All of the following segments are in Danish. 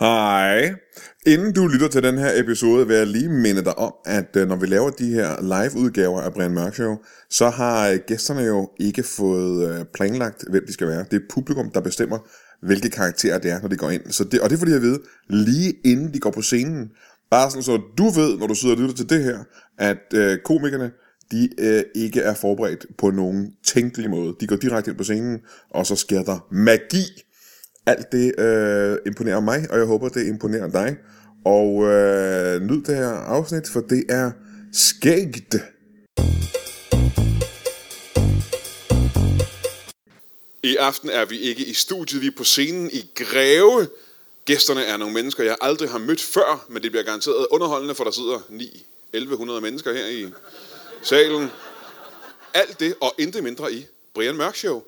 Hej. Inden du lytter til den her episode, vil jeg lige minde dig om, at øh, når vi laver de her live-udgaver af Brian Mørk Show, så har øh, gæsterne jo ikke fået øh, planlagt, hvem de skal være. Det er publikum, der bestemmer, hvilke karakterer det er, når de går ind. Så det, og det er fordi, jeg ved, lige inden de går på scenen, bare sådan så du ved, når du sidder og lytter til det her, at øh, komikerne, de øh, ikke er forberedt på nogen tænkelig måde. De går direkte ind på scenen, og så sker der magi. Alt det øh, imponerer mig, og jeg håber, det imponerer dig. Og øh, nyd det her afsnit, for det er skægt. I aften er vi ikke i studiet, vi er på scenen i Greve. Gæsterne er nogle mennesker, jeg aldrig har mødt før, men det bliver garanteret underholdende, for der sidder 9 1100 mennesker her i salen. Alt det og intet mindre i Brian Mørk Show.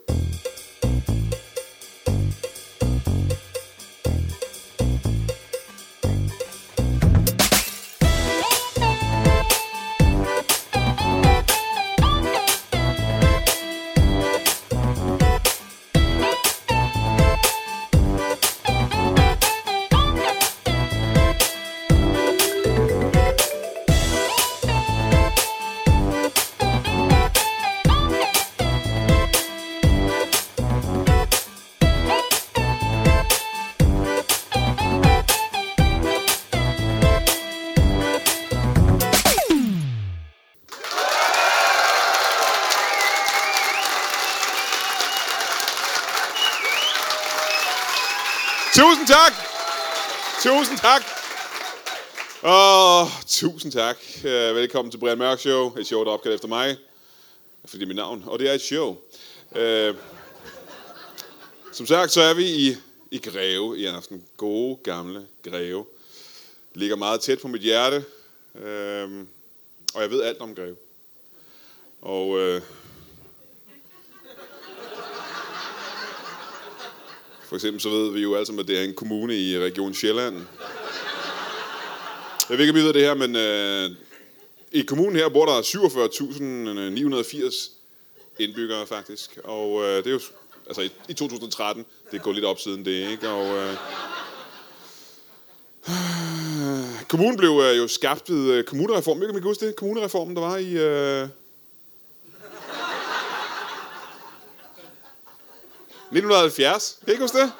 Tusind tak. Øh, velkommen til Brian Mørk Show. Et show, der er opkaldt efter mig. Fordi det er mit navn. Og det er et show. Uh, som sagt, så er vi i, i Greve i aften. Gode, gamle Greve. Det ligger meget tæt på mit hjerte. Uh, og jeg ved alt om Greve. Og uh, For eksempel så ved vi jo alle sammen, at det er en kommune i Region Sjælland. Jeg ved ikke, om I ved det her, men øh, i kommunen her bor der 47.980 indbyggere faktisk. Og øh, det er jo altså i, i 2013, det er gået lidt op siden det, ikke? Og, øh, kommunen blev øh, jo skabt ved øh, kommunereformen. Jeg kan ikke huske det? Kommunereformen, der var i... Øh, 1970. Kan I ikke huske det?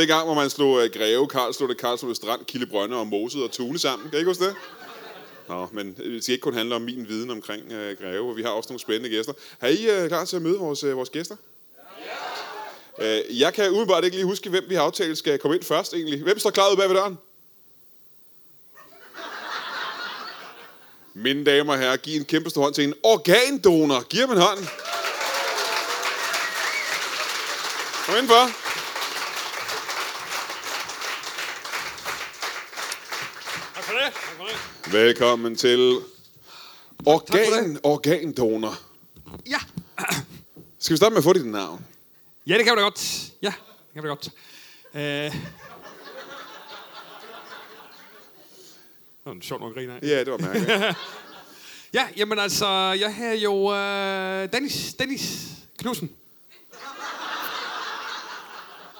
Dengang, hvor man slog uh, Greve, Karlslunde, Karlslunde Strand, Kildebrønde og Moset og Tune sammen. Kan I ikke huske det? Nå, men øh, det skal ikke kun handle om min viden omkring uh, Greve, og vi har også nogle spændende gæster. Er I uh, klar til at møde vores, uh, vores gæster? Ja. Uh, jeg kan umiddelbart ikke lige huske, hvem vi har aftalt skal komme ind først egentlig. Hvem står klar ud bag ved døren? Mine damer og herrer, giv en kæmpe stor hånd til en organdonor. Giv ham en hånd. Kom indenfor. Tak for det. Tak for det. Velkommen til organ, organdonor. Ja. Skal vi starte med at få dit navn? ja, det kan vi da godt. Ja, det kan vi da godt. Øh... Det var en sjov nok grine af. Ja, det var mærkeligt. Ja, jamen altså, jeg har jo øh, Dennis, Dennis Knudsen.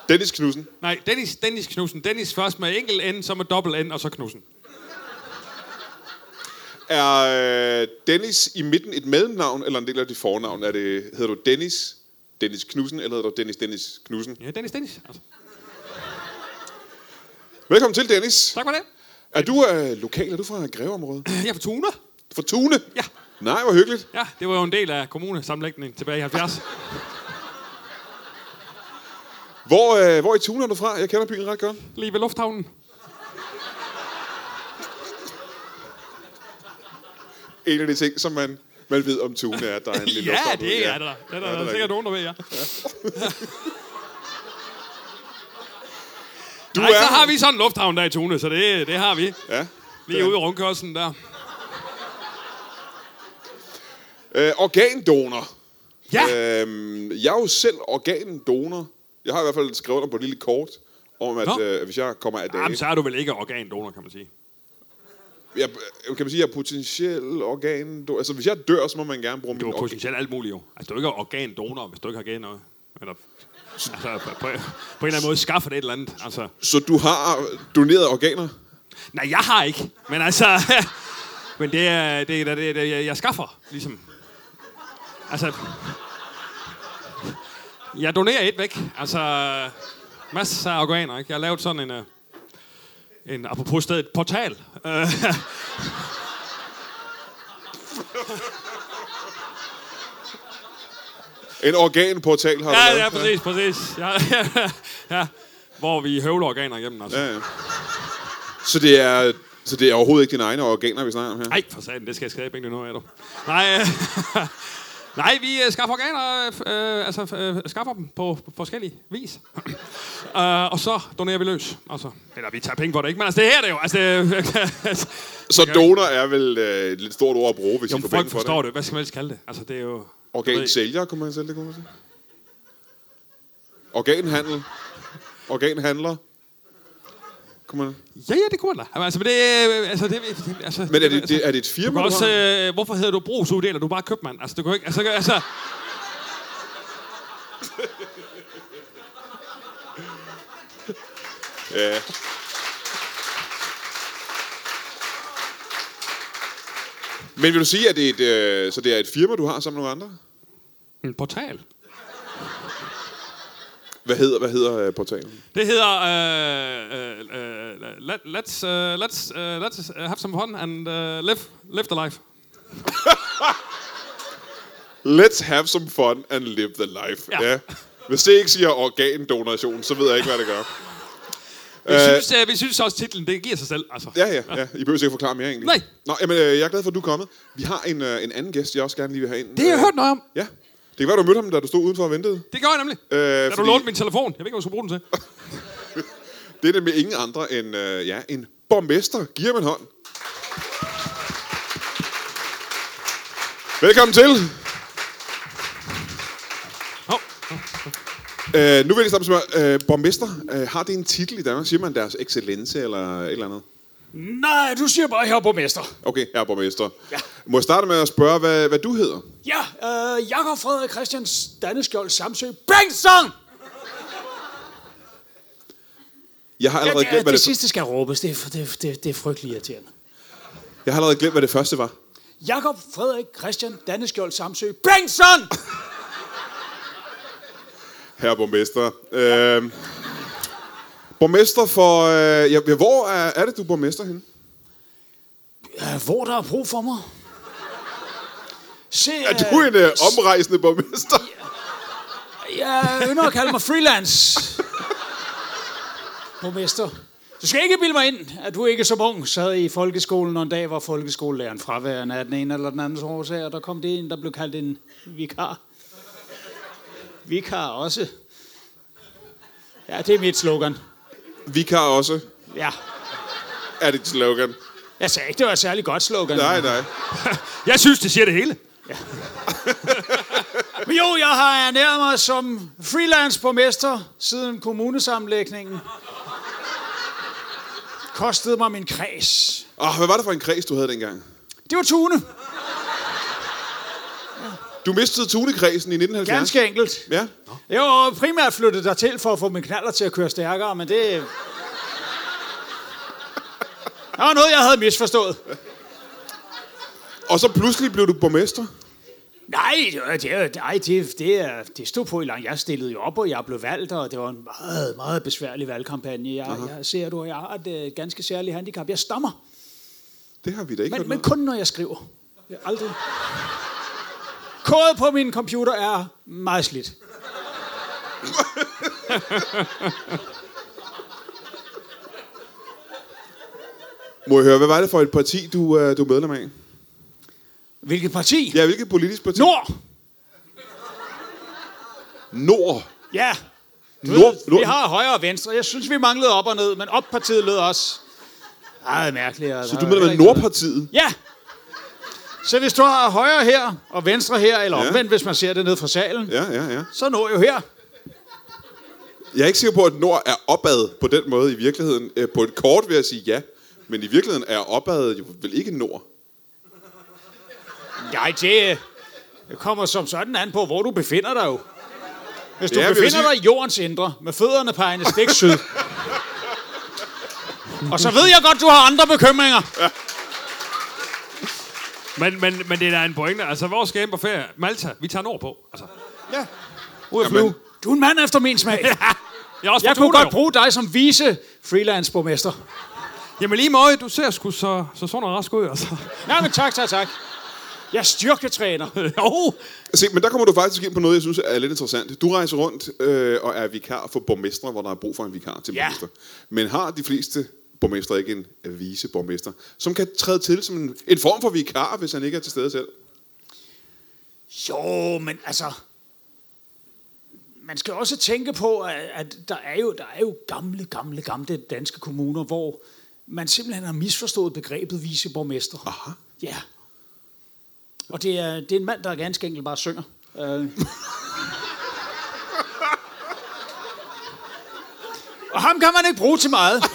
Dennis Knudsen. Nej, Dennis, Dennis Knudsen. Dennis først med enkelt N, så med dobbelt N, og så Knudsen. Er øh, Dennis i midten et mellemnavn, eller en del af dit fornavn? Er det, hedder du Dennis, Dennis Knudsen, eller hedder du Dennis, Dennis Knudsen? Ja, Dennis, Dennis. Altså. Velkommen til, Dennis. Tak for det. Er du øh, lokal? Er du fra Greveområdet? Jeg er fra Tune. Fra Tune? Ja. Nej, hvor hyggeligt. Ja, det var jo en del af kommunesammenlægningen tilbage i 70. Hvor, øh, hvor i Tune er du fra? Jeg kender byen ret godt. Lige ved lufthavnen. En af de ting, som man, man ved om Tune, er, at der er en lille Ja, lufthavn ude. det er der. Det er der, Ja, der, det er er sikkert nogen, der ved, ja. Du Nej, er... så har vi sådan en lufthavn der i Tune, så det, det har vi. Ja. Lige ude i rundkørslen der. Øh, organdonor. Ja, Øhm, jeg er jo selv organdonor. Jeg har i hvert fald skrevet under på et lille kort, om at Nå. øh, hvis jeg kommer af dage... Jamen, så er du vel ikke organdonor, kan man sige. Jeg, kan man sige, jeg er potentiel organ... Altså, hvis jeg dør, så må man gerne bruge Du min er potentielt alt muligt jo. Altså, du er ikke organdonor, hvis du ikke har noget. Eller... Altså, på, på, på en eller anden måde skaffer det et eller andet. Altså. Så du har doneret organer? Nej, jeg har ikke. Men altså... men det er, det, det, er, det er, jeg skaffer, ligesom. Altså... Jeg donerer et væk. Altså... Masser af organer, ikke? Jeg har lavet sådan en... øh, En, apropos stedet, portal. En organportal har du ja, ja, præcis, præcis. Ja, ja, ja. Hvor vi høvler organer igennem, altså. Ja, ja. Så det er, så det er overhovedet ikke dine egne organer, vi snakker om her? Nej, for satan, det skal jeg skrive ikke noget af, du. Nej, øh, nej, vi øh, skaffer organer, øh, altså øh, skaffer dem på, på forskellige vis. uh, og så donerer vi løs. Altså, eller vi tager penge for det, ikke? Men altså, det her er det jo. Altså, det, Så donor er vel øh, et lidt stort ord at bruge, hvis jo, I får penge for forstår det. det. Hvad skal man ellers kalde det? Altså, det er jo... Organsælger, kunne man selv det, kunne man sige. Organhandel. Organhandler. Kunne man... Ja, ja, det kunne man da. Altså, men det, øh, altså, det, det, altså, Men er det, det, er det et Du firma, kan du også, har? øh, hvorfor hedder du brugsuddeler? Du er bare købmand. Altså, du kan ikke... Altså, altså, Ja. Men vil du sige, at det er et, øh, så det er et firma, du har sammen med nogle andre? en portal. Hvad hedder, hvad hedder øh, portalen? Det hedder uh, uh, uh, let, let's, uh, let's, uh, let's have some fun and uh, live, live the life. Let's have some fun and live the life. Ja. Ja. Hvis det ikke siger organdonation, så ved jeg ikke, hvad det gør. Vi, øh, synes, uh, vi synes også, titlen det giver sig selv. Altså. Ja, ja, ja. I behøver ikke forklare mere egentlig. Nej. Nå, jamen, øh, jeg er glad for, at du er kommet. Vi har en, øh, en anden gæst, jeg også gerne lige vil have ind. Det har jeg Øh, hørt noget om. Ja. Det kan være, du mødte ham, da du stod udenfor og ventede. Det gør jeg nemlig. Øh, Da du fordi- lånte min telefon. Jeg ved ikke, hvad jeg skulle bruge den til. Det er nemlig ingen andre end øh, ja, en borgmester. Giv ham en hånd. Velkommen til. Hov. Øh, nu vil jeg at spørge, øh, borgmester, øh, har det en titel i Danmark? Siger man deres excellence eller et eller andet? Nej, du siger bare, her borgmester. Okay, herre borgmester. Ja. Må jeg starte med at spørge, hvad, hvad du hedder? Ja, øh, Jakob Frederik Christians Danneskjold Samsø Bengtsson! Jeg har Ja, allerede det, glemt, hvad det det, sidste skal råbes. Det er, det, det, er- det er frygtelig irriterende. jeg har allerede glemt, hvad det første var. Jakob Frederik Christian Danneskjold Samsø Bengtsson! Herre borgmester. Øh, borgmester for... Øh, ja, hvor er, er det, du er borgmester henne? Ja, hvor der er brug for mig. Se, Er du en øh, omrejsende borgmester? Jeg ynder at kalde mig freelance. Borgmester. Du skal ikke bilde mig ind, at du ikke som ung sad i folkeskolen, og en dag var folkeskolelæreren fraværende af den ene eller den anden årsag, og der kom det en, der blev kaldt en vikar. Vikar også. Ja, det er mit slogan. Vi kan også. Ja. Er dit slogan? Jeg sagde ikke, det var et særligt godt slogan. Nej, nej. Jeg synes, det siger det hele. Men jo, jeg har ernæret mig som freelance borgmester siden kommunesammenlægningen. Kostede mig min kreds. Oh, hvad var det for en kreds, du havde dengang? Det var Tune. Du mistede Tune-kredsen i 1970. Ganske enkelt. Ja. Jeg var primært flyttet dertil for at få min knaller til at køre stærkere, men det... Det var noget, jeg havde misforstået. Og så pludselig blev du borgmester. Nej, det, det, nej, det, det, er- det stod på i lang. Jeg stillede jo op, og jeg blev valgt, og det var en meget, meget besværlig valgkampagne. Jeg, jeg ser du, jeg har et øh, ganske særligt handicap. Jeg stammer, Det har vi da ikke men, men noget. kun når jeg skriver. Jeg aldrig... Kodet på min computer er meget slidt. Må jeg høre, hvad var det for et parti, du, øh, du er medlem af? Hvilket parti? Ja, hvilket politisk parti? Nord! Nord. Ja. Du Nord. ved, vi har højre og venstre. Jeg synes, vi manglede op og ned, men op-partiet lød også meget mærkeligt. Så du er medlem af Nordpartiet? Ja. Så hvis du har højre her og venstre her, eller Ja. omvendt, hvis man ser det ned fra salen, Ja, ja, ja. så når jo her. Jeg er ikke sikker på, at Nord er opad på den måde i virkeligheden. Øh, På et kort vil jeg sige ja, men i virkeligheden er opad jo vel ikke Nord. Nej, det, det kommer som sådan an på, hvor du befinder dig jo. Hvis du Ja, ja, befinder sige- dig i jordens indre, med fødderne pegende stik syd. og så ved jeg godt, du har andre bekymringer. Men, men, men det er da en pointe. Altså, hvor skal jeg på ferie? Malta, vi tager nordpå. Altså, Ja. ud at flyve. Du er en mand efter min smag. Jeg, er også Jeg kunne godt bruge dig som vise freelance-borgmester. Jamen lige måde, du ser sgu så, så sund og rask ud, altså. Nej, men tak, tak, tak. Jeg er styrketræner. jo, Se, men der kommer du faktisk ind på noget, jeg synes er lidt interessant. Du rejser rundt øh, og er vikar for borgmestre, hvor der er brug for en vikar til Ja. borgmester. Men har de fleste borgmestre ikke en viceborgmester, som kan træde til som en, en form for vikar, hvis han ikke er til stede selv? Jo, men altså... Man skal også tænke på, at, at der, er jo, der er jo gamle, gamle, gamle danske kommuner, hvor man simpelthen har misforstået begrebet viceborgmester. Aha. Ja. Og det er, det er en mand, der ganske enkelt bare synger. Øh. Og ham kan man ikke bruge til meget.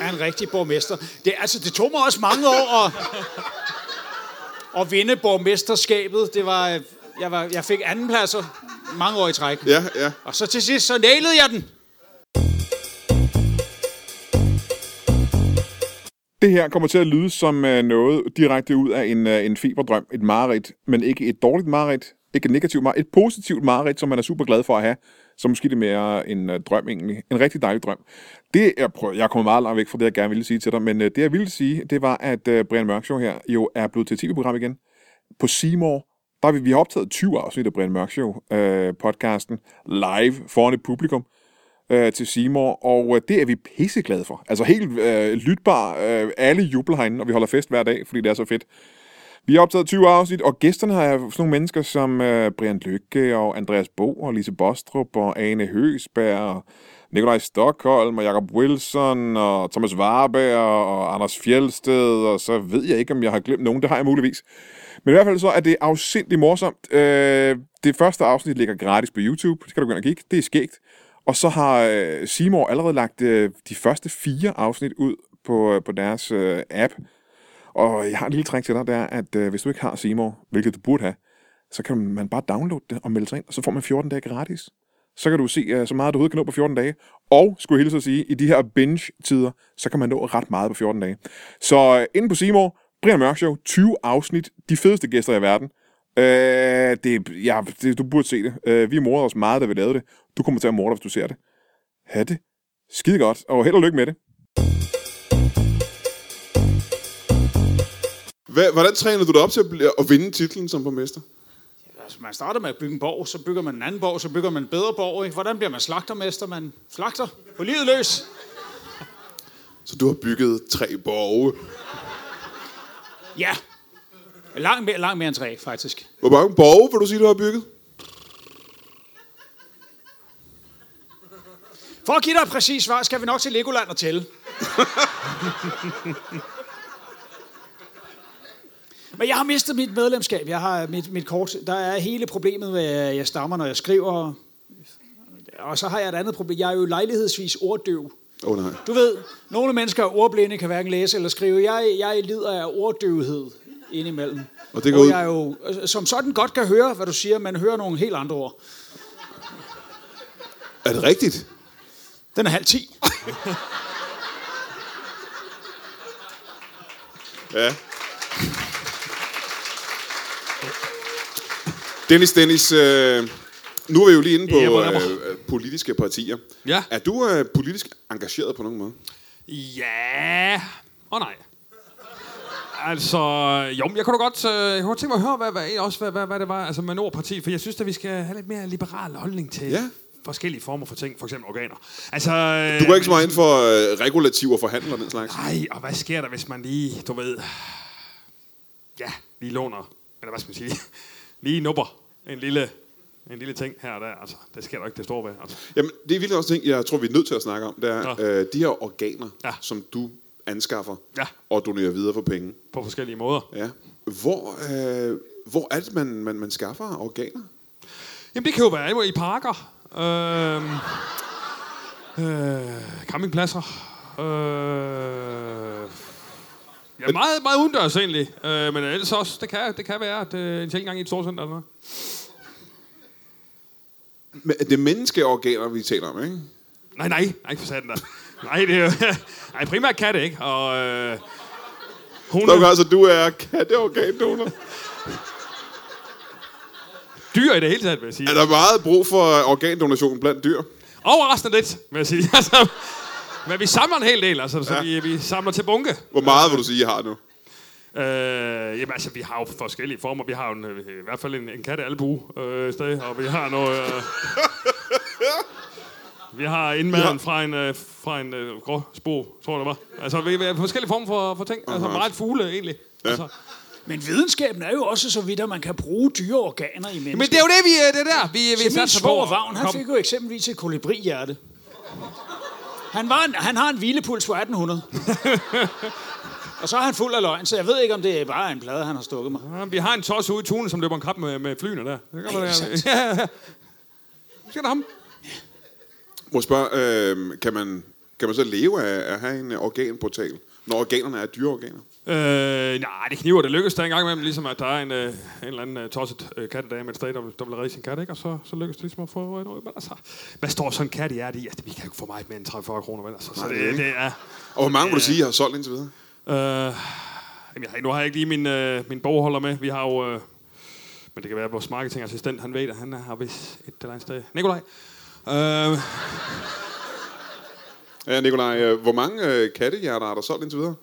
Han er en rigtig borgmester. Det, altså, det tog mig også mange år at, at vinde borgmesterskabet. Det var, jeg, var, jeg fik andenpladser mange år i træk. Ja, ja. Og så til sidst, så nailede jeg den. Det her kommer til at lyde som øh, noget direkte ud af en, øh, en feberdrøm, et mareridt, men ikke et dårligt mareridt, ikke et negativt mareridt, et positivt mareridt, som man er super glad for at have, så måske det mere en øh, drøm egentlig, en rigtig dejlig drøm. Det, er, jeg kommer meget langt væk fra det, jeg gerne ville sige til dig, men øh, det jeg ville sige, det var, at øh, Brian Mørk Show her jo er blevet til et tv-program igen. På Seymour, der vi, vi har optaget 20 afsnit af Brian Mørk Show øh, podcasten live foran et publikum øh, til Seymour, og øh, det er vi pisseglade for. Altså helt øh, lytbar, øh, alle jubler herinde, og vi holder fest hver dag, fordi det er så fedt. Vi har optaget 20 afsnit, og gæsterne har jeg sådan nogle mennesker som øh, Brian Lykke og Andreas Bo og Lise Bostrup og Ane Høsberg og Nikolaj Stockholm og Jakob Wilson og Thomas Warberg og Anders Fjeldsted, og så ved jeg ikke, om jeg har glemt nogen. Det har jeg muligvis. Men i hvert fald så er det afsindig morsomt. Øh, det første afsnit ligger gratis på YouTube. Det skal du gå ind og kigge. Det er skægt. Og så har øh, Seymour allerede lagt øh, de første fire afsnit ud på, øh, på deres øh, app. Og jeg har en lille trick til dig, det er, at øh, hvis du ikke har Seymour, hvilket du burde have, så kan man bare downloade det og melde sig ind, og så får man 14 dage gratis. Så kan du se øh, så meget, du overhovedet kan nå på 14 dage. Og, skulle jeg hilse at sige, i de her binge-tider, så kan man nå ret meget på 14 dage. Så øh, inde på Seymour, Brian Mørk Show, 20 afsnit, de fedeste gæster i verden. Øh, det, ja, det, du burde se det. Øh, vi morder os meget, da vi lavede det. Du kommer til at morde hvis du ser det. Ha' det. Skide godt, og held og lykke med det. Hvad, hvordan træner du dig op til at, blive, at vinde titlen som borgmester? Altså, man starter med at bygge en borg, så bygger man en anden borg, så bygger man en bedre borg. Ikke? Hvordan bliver man slagtermester? Man slagter på livet løs. Så du har bygget tre borge. Ja. Langt mere, langt mere end tre, faktisk. Hvor mange borge vil du sige, du har bygget? For at give dig et præcis svar, skal vi nok til Legoland og tælle. Men jeg har mistet mit medlemskab. Jeg har mit, mit kort. Der er hele problemet med, at jeg stammer, når jeg skriver. Og så har jeg et andet problem. Jeg er jo lejlighedsvis orddøv. Oh, nej. Du ved, nogle mennesker er ordblinde, kan hverken læse eller skrive. Jeg, jeg lider af orddøvhed indimellem. Og det går ud- jeg jo øh, som sådan godt kan høre, hvad du siger, men hører nogle helt andre ord. Er det rigtigt? Den er halv ti. Ja. Dennis, Dennis, øh, nu er vi jo lige inde på øh, øh, politiske partier. Ja. Er du øh, politisk engageret på nogen måde? Ja, og nej. Altså, jo, men jeg kunne da godt, øh, jeg kunne godt tænke mig at høre, hvad, hvad, også, hvad, hvad, hvad det var altså med Nordparti, for jeg synes, at vi skal have lidt mere liberal holdning til Ja. forskellige former for ting, for eksempel organer. Altså, øh, Du går ikke så meget ind for øh, regulativer for handel og den slags. Nej, og hvad sker der, hvis man lige, du ved, ja, lige låner, eller hvad skal man sige, lige nupper en lille, en lille ting her og der. Altså, det sker der ikke det store ved. Altså. Jamen, det er virkelig også ting, jeg tror, vi er nødt til at snakke om. Det er Ja. øh, de her organer, Ja. som du anskaffer Ja. og donerer videre for penge. På forskellige måder. Ja. Hvor, øh, hvor er det, man, man, man skaffer organer? Jamen, det kan jo være i parker, øh, øh, campingpladser, øh, ja, meget, meget udendørs egentlig. Øh, men ellers også, det kan, det kan være, at øh, en ting gang i et storcenter eller noget. Men det er menneskeorganer, vi taler om, ikke? Nej, nej, nej, for satan da. Nej, det er jo... Nej, primært katte, ikke? Og... Øh, hun er altså, du er katteorgandonor. dyr i det hele taget, vil jeg sige. Er der meget brug for organdonation blandt dyr? Overraskende lidt, vil jeg sige. Altså, men vi samler en hel del, altså, så vi, vi samler til bunke. Hvor meget vil du sige, I har nu? Øh, jamen altså, vi har jo forskellige former. Vi har jo en, øh, i hvert fald en, en kattealbue øh, sted, og vi har noget... Øh, vi har indmaden fra en, øh, fra en øh, gråsbo, tror jeg det var. Altså, vi, har forskellige former for, for ting. Altså, meget fugle, egentlig. Ja. Altså, Men videnskaben er jo også så vidt, at man kan bruge dyre organer i mennesker. men det er jo det, vi øh, det er der. Vi, vi Min satser på. svoger at Vagn, han fik jo eksempelvis et kolibrihjerte. Han, var en, han har en hvilepuls på 1800. og så er han fuld af løgn, så jeg ved ikke, om det er bare en plade, han har stukket mig. Ja, vi har en tosse ude i tunen, som løber en krab med, med flyene der. Det kan Ej, ja, ja. Skal der ham? Må spørge, øh, kan, man, kan man så leve af at have en organportal, når organerne er dyreorganer? Øh, nej, det kniver. Det lykkes der en gang imellem, ligesom at der er en, øh, en eller anden øh, tosset øh, kattedame et sted, der, der vil redde sin kat, ikke? Og så, så lykkes det ligesom at få øh, noget. Men altså, hvad står sådan en kat i hjertet i? Altså, vi kan jo ikke få meget mere end 30-40 kroner, vel? Altså, så Nej, det, det det, er... Og hvor mange vil du sige, har solgt indtil videre? Øh, jamen, jeg, nu har jeg ikke lige min, øh, min bogholder med. Vi har jo... Øh, men det kan være, at vores marketingassistent, han ved, at han har vist et eller andet sted. Nikolaj. Øh, Ja, Nikolaj, øh, hvor mange øh, kattehjerter er der solgt indtil videre?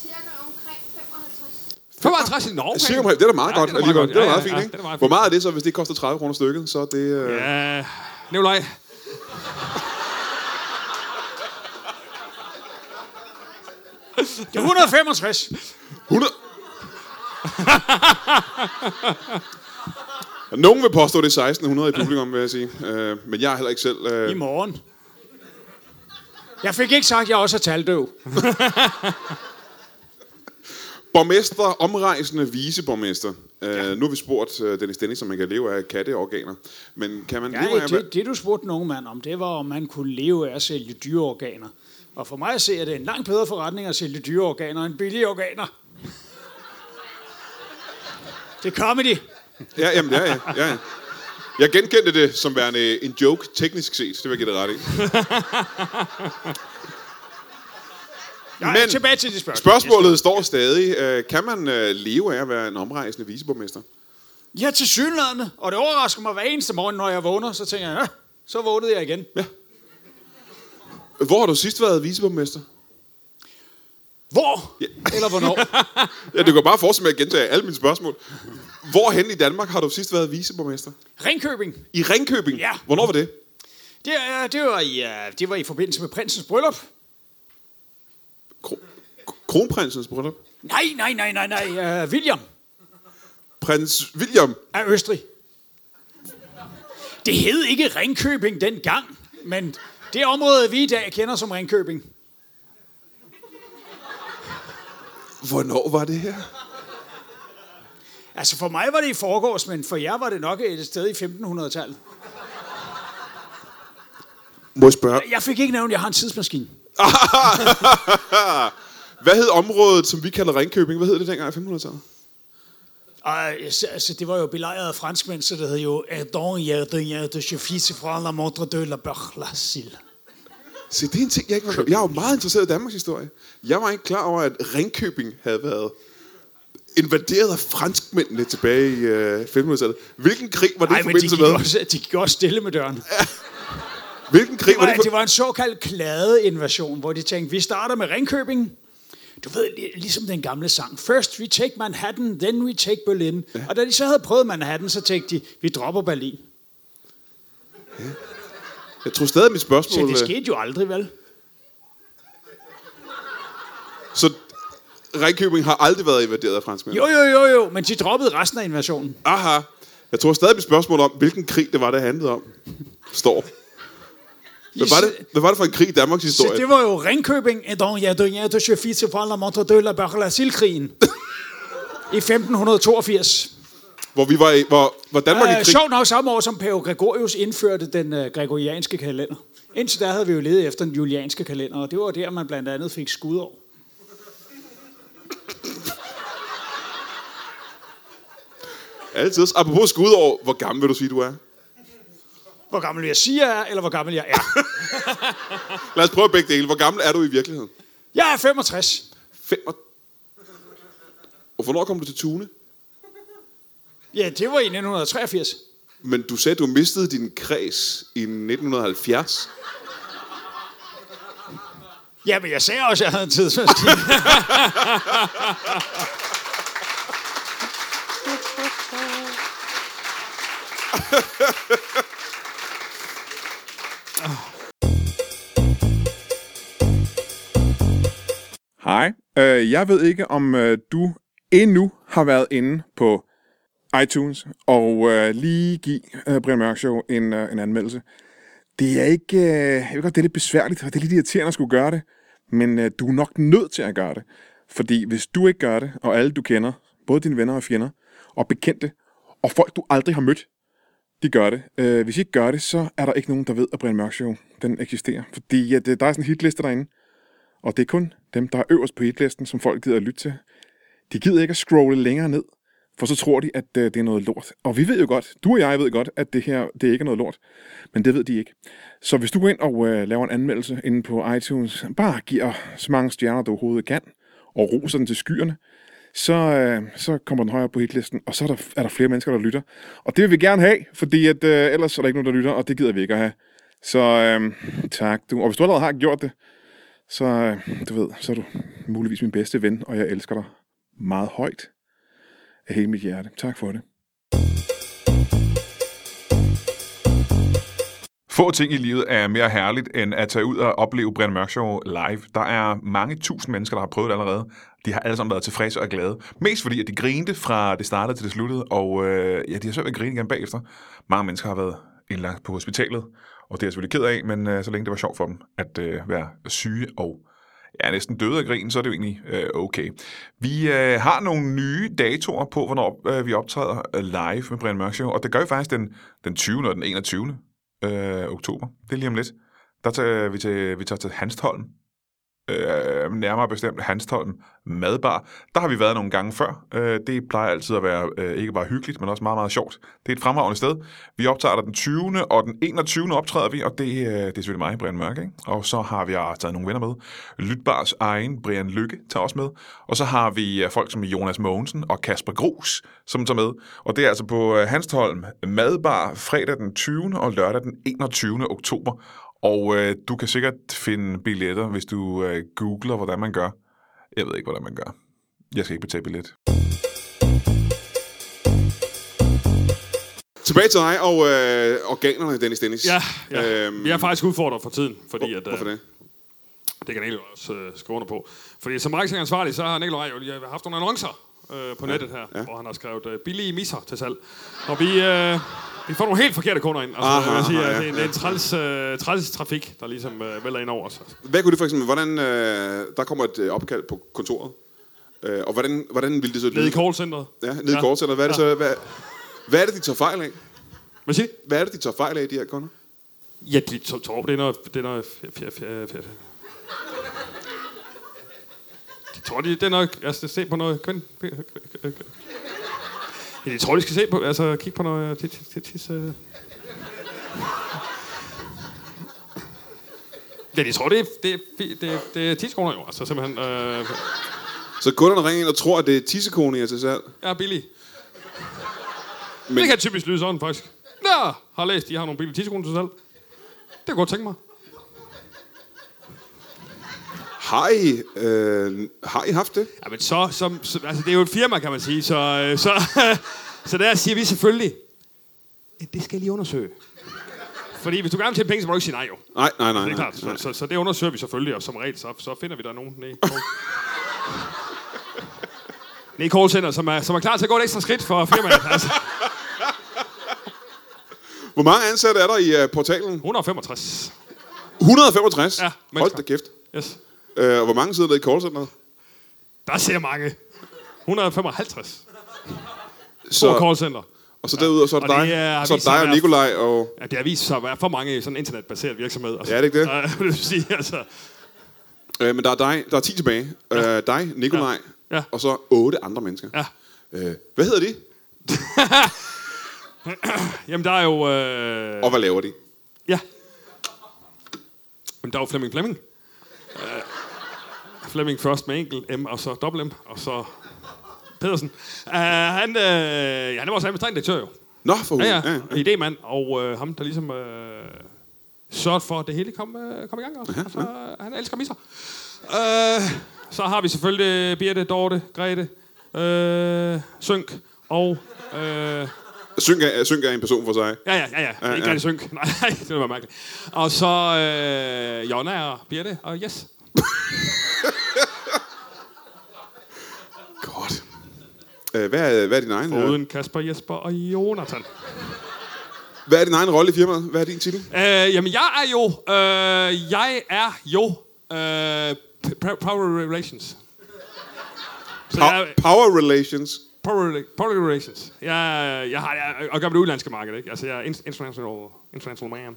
Cirka omkring 55. 55 i Norge. Cirka, det er da meget Ja, godt det er da meget godt. Det er Ja, meget fint, ja, ikke? det er meget Hvor meget er det så, hvis det koster 30 kroner stykket? Så er det... Øh... Ja, Nikolaj. Det er 165. 100... Nogen vil påstå, det er 1600 i publikum, vil jeg sige. Øh, men jeg er heller ikke selv... I morgen. Jeg fik ikke sagt, at jeg også er taldøv. Borgmester, omrejsende viceborgmester. Øh, nu har vi spurgt øh, Dennis Dennis, om man kan leve af katteorganer. Men kan man Ja, leve af... det, det, du spurgte nogen mand om, det var, om man kunne leve af at sælge dyreorganer. Og for mig at se, er det en langt bedre forretning at sælge dyreorganer end billige organer. Det er comedy. Ja, jamen, ja, ja, ja. Jeg genkendte det som værende en joke, teknisk set. Det vil jeg give dig ret i. Men- tilbage til det spørgsmål. Spørgsmålet står stadig. Øh, kan man øh, leve af at være en omrejsende viceborgmester? Ja, til synlædende. Og det overrasker mig hver eneste morgen, når jeg vågner. Så tænker jeg, ja, så vågnede jeg igen. Ja. Hvor har du sidst været viceborgmester? Hvor? Ja. Eller hvornår? Ja, du kan bare fortsætte med at gentage alle mine spørgsmål. Hvorhen i Danmark har du sidst været viceborgmester? Ringkøbing. I Ringkøbing? Ja. Hvornår var det? Det, er, det, var i, uh, det var i forbindelse med prinsens bryllup. Kro- Kronprinsens bryllup? Nej, nej, nej, nej, nej. Uh, William Prins William? af Østrig. Det hed ikke Ringkøbing dengang, men det område, vi i dag kender som Ringkøbing. Hvornår var det her? Altså for mig var det i forgårs, men for jer var det nok et sted i 1500-tallet. Må jeg spørge? Jeg fik ikke nævnt, at jeg har en tidsmaskine. Hvad hed området, som vi kalder Ringkøbing? Hvad hed det dengang i 1500-tallet? Og, altså, altså, det var jo belejret af franskmænd, så det hed jo Erdon Hjerte Hjerte Chefisse fra la Montre de la Berlasil. Se, det er en ting, jeg ikke var... Jeg er jo meget interesseret i Danmarks historie. Jeg var ikke klar over, at Ringkøbing havde været invaderet af franskmændene tilbage i øh, 1500-tallet. Hvilken krig var det Nej, i de forbindelse gik, med? også, de gik også stille med døren. Hvilken krig Det var var, det? For... det var en såkaldt klade-invasion, hvor de tænkte, vi starter med Ringkøbing. Du ved, li- ligesom den gamle sang. First we take Manhattan, then we take Berlin. Ja. Og da de så havde prøvet Manhattan, så tænkte de, vi dropper Berlin. Jeg tror stadig, mit Så spørgsmål... det øh, skete jo aldrig, vel? Så Ringkøbing har aldrig været invaderet af franskmænd? Jo, jo, jo, jo, men de droppede resten af invasionen. Aha. Jeg tror stadig, mit spørgsmål om, hvilken krig det var, det handlede om, står. Hvad var det, hvad var det for en krig i Danmarks Så historie? det var jo Ringkøbing, et don ja, don ja, de chefisse fra la Montre de la Berlasil-krigen. I 1582. Hvor, vi var i, hvor, hvor Danmark i Uh, krig... sjovt nok samme år, som Pave Gregorius indførte den uh, gregorianske kalender. Indtil da havde vi jo ledet efter den julianske kalender, og det var der, man blandt andet fik skudår. Altid. Apropos skudår, hvor gammel vil du sige, du er? Hvor gammel jeg siger jeg er, eller hvor gammel jeg er. Lad os prøve begge dele. Hvor gammel er du i virkeligheden? Jeg er 65. Fem og... og hvornår kom du til Tune? Ja, det var i 1983. Men du sagde, du mistede din kreds i 1970. Ja, men jeg sagde også, at jeg havde en tidsmaskine. Hej. Øh, jeg ved ikke, om øh, du endnu har været inde på iTunes og øh, lige give øh, Brian Mørk Show en, øh, en anmeldelse. Det er ikke... Øh, jeg ved godt, det er lidt besværligt, og det er lidt irriterende at skulle gøre det, men øh, du er nok nødt til at gøre det. Fordi hvis du ikke gør det, og alle du kender, både dine venner og fjender, og bekendte, og folk du aldrig har mødt, de gør det. Øh, hvis I ikke gør det, så er der ikke nogen, der ved, at Brian Mørk Show den eksisterer. Fordi øh, at, der er sådan en hitliste derinde, og det er kun dem, der er øverst på hitlisten, som folk gider at lytte til. De gider ikke at scrolle længere ned, for så tror de, at øh, det er noget lort. Og vi ved jo godt, du og jeg ved godt, at det her det ikke er noget lort. Men det ved de ikke. Så hvis du går ind og øh, laver en anmeldelse inde på iTunes, bare giver så mange stjerner, du overhovedet kan, og roser den til skyerne, så, øh, så kommer den højere på hitlisten, og så er der, er der flere mennesker, der lytter. Og det vil vi gerne have, fordi at, øh, ellers er der ikke nogen, der lytter, og det gider vi ikke at have. Så øh, tak. Du. Og hvis du allerede har gjort det, så, øh, du ved, så er du muligvis min bedste ven, og jeg elsker dig meget højt af hele mit hjerte. Tak for det. Få ting i livet er mere herligt, end at tage ud og opleve Brian Mørk Show live. Der er mange tusind mennesker, der har prøvet det allerede. De har alle sammen været tilfredse og glade. Mest fordi, at de grinte fra det startede til det sluttede, og øh, ja, de har svært ved at grine igen bagefter. Mange mennesker har været indlagt på hospitalet, og det er jeg selvfølgelig ked af, men øh, så længe det var sjovt for dem at øh, være syge og ja, næsten døde af grin, så er det jo egentlig øh, okay. Vi øh, har nogle nye datoer på, hvornår øh, vi optræder øh, live med Brian Mørk Show, og det gør vi faktisk den, den 20. og den 21. Øh, oktober. Det er lige om lidt. Der tager vi til, vi tager til Hanstholm. Øh, nærmere bestemt Hanstholm Madbar. Der har vi været nogle gange før. Øh, det plejer altid at være øh, ikke bare hyggeligt, men også meget, meget sjovt. Det er et fremragende sted. Vi optager der den 20. og den 21. optræder vi, og det, øh, det er selvfølgelig mig, Brian Mørk. Ikke? Og så har vi altså taget nogle venner med. Lytbars egen Brian Lykke tager også med. Og så har vi øh, folk som Jonas Mogensen og Kasper Grus, som tager med. Og det er altså på øh, Hanstholm Madbar fredag den 20. og lørdag den 21. oktober. Og øh, du kan sikkert finde billetter, hvis du øh, googler, hvordan man gør. Jeg ved ikke, hvordan man gør. Jeg skal ikke betale billet. Tilbage til dig og øh, organerne, Dennis Dennis. Ja, ja. Øhm, vi er faktisk udfordret for tiden, fordi at... Hvorfor øh, det? Det kan Nicolaj også øh, skrive under på. Fordi som marketingansvarlig, så har Nicolaj jo lige haft nogle annoncer øh, på nettet her, ja. ja. hvor han har skrevet øh, billige misser til salg. Og vi, øh, vi får nogle helt forkerte kunder ind. Altså, Aha, jeg sige, aha, ja, det, er en- er en træls, øh, træls trafik, der ligesom øh, vælger ind over os. Hvad kunne det for eksempel, hvordan, øh, der kommer et øh, opkald på kontoret, øh, og hvordan, hvordan ville det så lyde? Nede i callcenteret. Ja, nede i callcenteret. Hvad er det så, hvad, hvad er det, de tager fejl af? Hvad siger? Hvad er det, de tager fejl af, de her kunder? Ja, de tror, det er noget... Det er noget fjer, fjer, fjer, fjer. Tror, de, det er noget... Altså, se på noget... Kvind, ja, de tror, de skal se på... Altså, kigge på noget... Tis, tis, tis, øh. Ja, de tror, det er, det er, det er, det er 10 kroner jo. Altså, simpelthen... Øh, Så kunderne ringer ind og tror, at det er tissekone, jeg til salg. er billig. Men-. Det kan typisk lyde sådan, faktisk. Ja, har læst, de har nogle billige 10 kroner til salg. Det kunne jeg godt tænke mig. Har I, øh, har I haft det? Ja, men så, som, så, altså det er jo et firma, kan man sige, så, øh, så, så der siger vi selvfølgelig, "Ja, det skal jeg lige undersøge. Fordi hvis du gerne vil tjene penge, så må du ikke sige nej jo. Nej, nej, nej. Det er klart, nej. så, så, så det undersøger vi selvfølgelig, og som regel, så, så finder vi der nogen nede i call- callcenter, som er, som er klar til at gå et ekstra skridt for firmaet. Altså, Hvor mange ansatte er der i uh, portalen? 165. 165? Ja, Hold mennesker. da kæft. Yes. Øh, og hvor mange sidder der i callcenteret? Der ser mange. 155 på Så, callcenter. og så derudover, så er det Og dig, det er- så er dig og Nikolaj og... Ja, det har vist sig at være for mange i sådan en internetbaseret virksomhed. Altså. Ja, er det ikke det? Vil sige, altså. Øh, men der er dig, der er 10 tilbage. Ja. Øh, dig, Nikolaj, Ja. og så otte andre mennesker. Ja. Øh, hvad hedder de? Jamen, der er jo... Øh, Og hvad laver de? Ja. Jamen, der er jo Flemming Flemming. Flemming først med enkelt M, og så dobbelt M, og så Pedersen. Uh, han, uh, ja, han er vores administrerende direktør jo. Nå, for Ja, hulen. ja. Idémand, og uh, ham, der ligesom uh, sørgede for, at det hele kom, uh, kom i gang også. Altså, uh, han elsker misser. Uh, så har vi selvfølgelig Birte, Dorte, Grete, uh, Synk og... Uh, Synk er, synk er en person for sig. Ja, ja, ja, ja. ja, ja. Ikke rigtig synk. Nej, det være mærkeligt. Og så øh, Jonna og Birte og Yes. Godt. Øh, hvad, er, hvad er din egen? øh, Uden Kasper, Jesper og Jonathan. Hvad er din egen rolle i firmaet? Hvad er din titel? Øh, jamen, jeg er jo... Øh, jeg er jo... Øh, power Relations. Så jeg, Pow- power Relations. power, power Relations. Jeg, jeg har... Jeg, og gør med det udlandske marked, ikke? Altså, jeg er in- international, international man.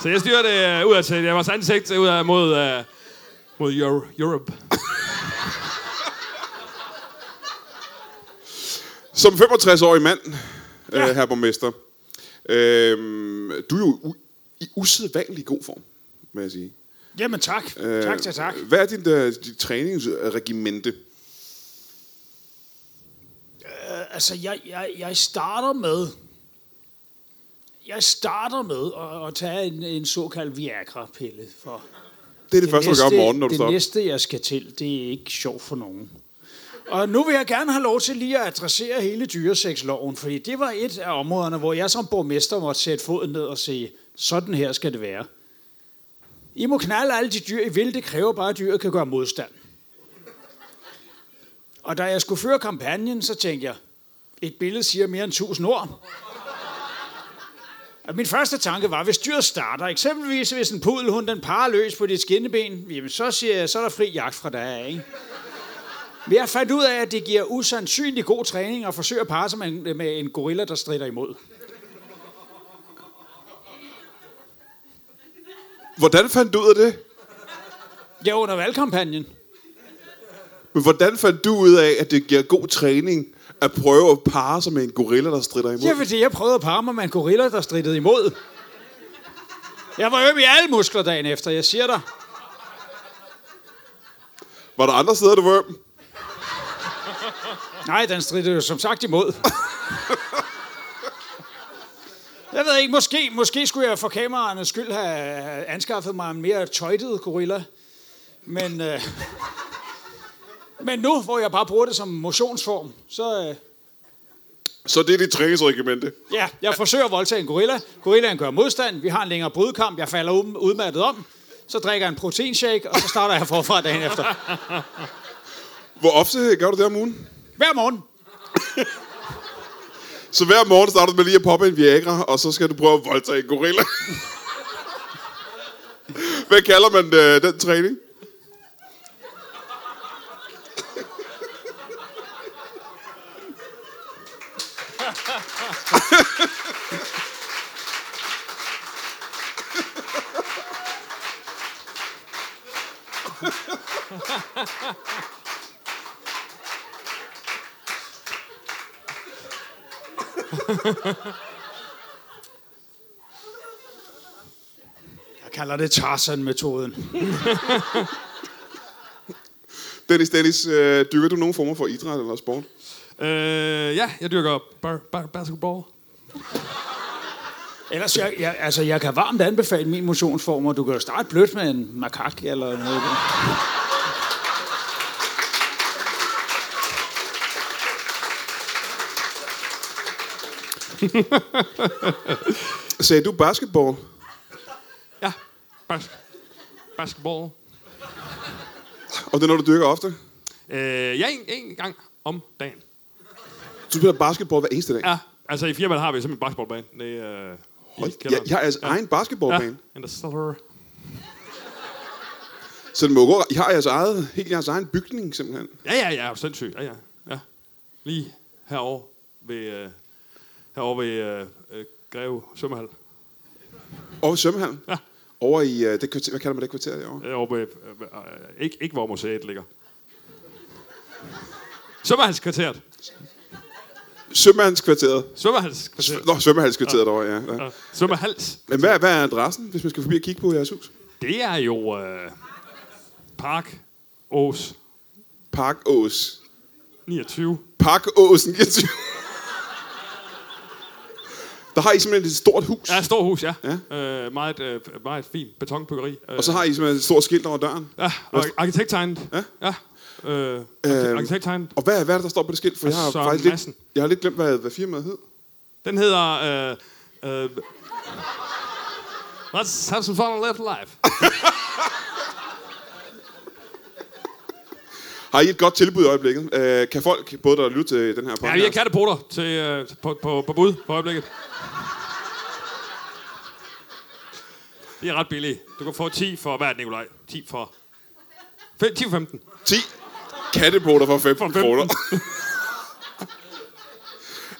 Så jeg styrer det øh, udad til. Jeg var ansigt ud af, mod, øh, mod Euro, Europe. Som 65-årig mand, ja. Ja. øh, herr borgmester, øh, du er jo u- i usædvanlig god form, vil jeg sige. Jamen tak. Øh, tak, tak, tak. Hvad er dit, uh, dit træningsregimente? Altså, jeg, jeg, jeg starter med... Jeg starter med at, at tage en, en såkaldt Viagra-pille. For Det er det, første, du gør om morgenen, når du det står op. næste, jeg skal til, det er ikke sjovt for nogen. Og nu vil jeg gerne have lov til lige at adressere hele dyreseksloven, fordi det var et af områderne, hvor jeg som borgmester måtte sætte foden ned og sige, sådan her skal det være. I må knalde alle de dyr, I vil. Det kræver bare, at dyret kan gøre modstand. Og da jeg skulle føre kampagnen, så tænkte jeg, et billede siger mere end 1000 ord. Og min første tanke var, hvis dyret starter, eksempelvis hvis en pudelhund den parer løs på dit skinneben, jamen så, siger jeg, så er der fri jagt fra der ikke? Men jeg fandt ud af, at det giver usandsynlig god træning at forsøge at parre sig med en, med en gorilla, der strider imod. Hvordan fandt du ud af det? Ja, under valgkampagnen. Men hvordan fandt du ud af, at det giver god træning at prøve at parre sig med en gorilla, der strider imod? Ja, fordi jeg prøvede at parre mig med en gorilla, der stridede imod. Jeg var øm i alle muskler dagen efter, jeg siger dig. Var der andre steder, du var øm? Nej, den stridede jo som sagt imod. Jeg ved ikke, måske, måske skulle jeg for kameraernes skyld have anskaffet mig en mere tøjtet gorilla. Men, øh, men nu, hvor jeg bare bruger det som motionsform, så øh, Så det er dit træningsregimente. ja, jeg forsøger at voldtage en gorilla. Gorillaen gør modstand. Vi har en længere brudkamp. Jeg falder ud- udmattet om. Så drikker jeg en proteinshake, og så starter jeg forfra dagen efter. Hvor ofte gør du det om ugen? Hver morgen. Så hver morgen starter du med lige at poppe en Viagra, og så skal du prøve at voldtage en gorilla. Hvad kalder man øh, den træning? Jeg kalder det Tarzan-metoden. Dennis, Dennis, øh, dyrker du nogen former for idræt eller sport? Øh, ja, jeg dyrker bar, bar, basketball. Ellers, jeg, jeg, altså, jeg kan varmt anbefale min motionsform, og du kan jo starte blødt med en makak eller noget. Sagde du basketball? Ja, bas, basketball. Og det er noget, du dyrker ofte? Øh, ja, en, en gang om dagen. Du spiller basketball hver eneste dag? Ja, altså i firmaet har vi simpelthen en basketballbane. Det er... Øh, Hold, jeg, jeg har altså ja. egen basketballbane. Ja, in the cellar. Så den må gå, I har jeres eget, helt jeres egen bygning, simpelthen. Ja, ja, ja, er du sindssyg. Ja, ja, ja. Lige herovre ved, øh, herovre ved øh, øh, Greve Svømmehal. Over i svømmehallen. Ja. Over i, øh, det kvarter, hvad kalder man det kvarter derovre? Herovre ved, øh, øh, ikke, ikke hvor museet ligger. Svømmehalskvarteret. Sømandskvarteret. Svømmehalskvarter. Nå, svømmehalskvarteret derovre, ja. ja. Ja. Svømmehals. Men hvad, hvad er adressen, hvis man skal forbi og kigge på jeres hus? Det er jo øh, Park Ås Park Ås. 29. Park Åsen 29. Der har I simpelthen et stort hus. Ja, stor hus, ja. Ja. Øh, meget, øh, meget fint betonbyggeri. Og så har I simpelthen et stort skilt over døren. Ja, ar- arkitekttegnet. Ja. Ja. Øh, arki- arkitekttegnet. Og hvad, hvad er det, der står på det skilt? For jeg har faktisk lidt, jeg har lidt glemt, hvad, hvad firmaet hed. Den hedder... Øh, øh, Let's have some fun and live life. Har I et godt tilbud i øjeblikket? Øh, kan folk, både der lytter til den her podcast... Ja, vi har kattepoter til, øh, på, på, på bud på øjeblikket. Det er ret billigt. Du kan få 10 for... Er det, Nikolaj? 10 for... Fem- 10 for 15. 10 kattepoter for 15 For 15. kroner.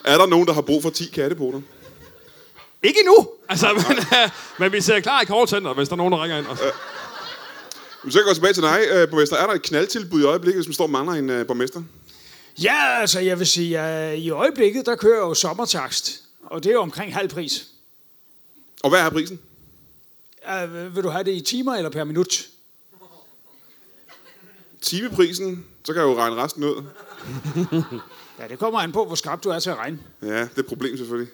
er der nogen, der har brug for 10 kattepoter? Ikke endnu! Altså, men, øh, men vi ser klar i callcenter, hvis der er nogen, der ringer ind. Altså. Så kan jeg gå tilbage til dig, øh, borgmester. Er der et knaldtilbud i øjeblikket, hvis man står og mangler en øh, borgmester? Ja, altså jeg vil sige, at i øjeblikket, der kører jo sommertakst. Og det er jo omkring halv pris. Og hvad er prisen? Uh, vil du have det i timer eller per minut? Timeprisen, så kan jeg jo regne resten ud. Ja, det kommer an på, hvor skarp du er til at regne. Ja, det er et problem selvfølgelig.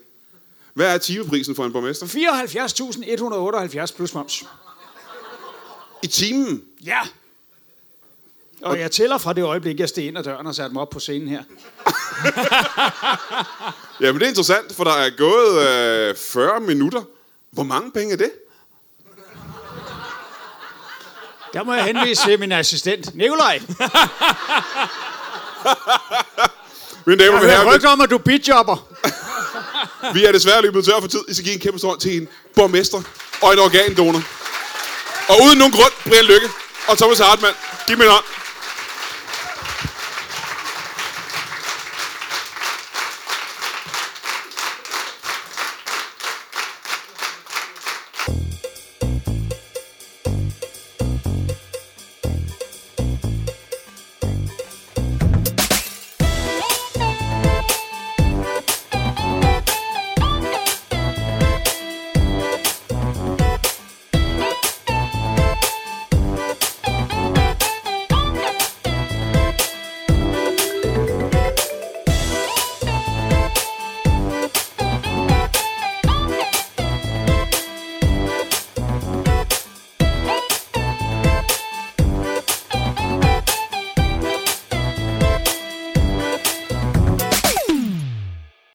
Hvad er timeprisen for en borgmester? 74.178 plus moms. I timen? Ja. Og jeg tæller fra det øjeblik, jeg steg ind ad døren og satte mig op på scenen her. Jamen det er interessant, for der er gået øh, 40 minutter. Hvor mange penge er det? Der må jeg henvise til min assistent, Nikolaj. Mine damer Jeg og hører herrer, rygter om, at du bidjobber. vi er desværre løbet tør for tid. I skal give en kæmpe hånd til en borgmester og en organdonor. Og uden nogen grund, Brian Lykke og Thomas Hartmann. Giv mig en hånd.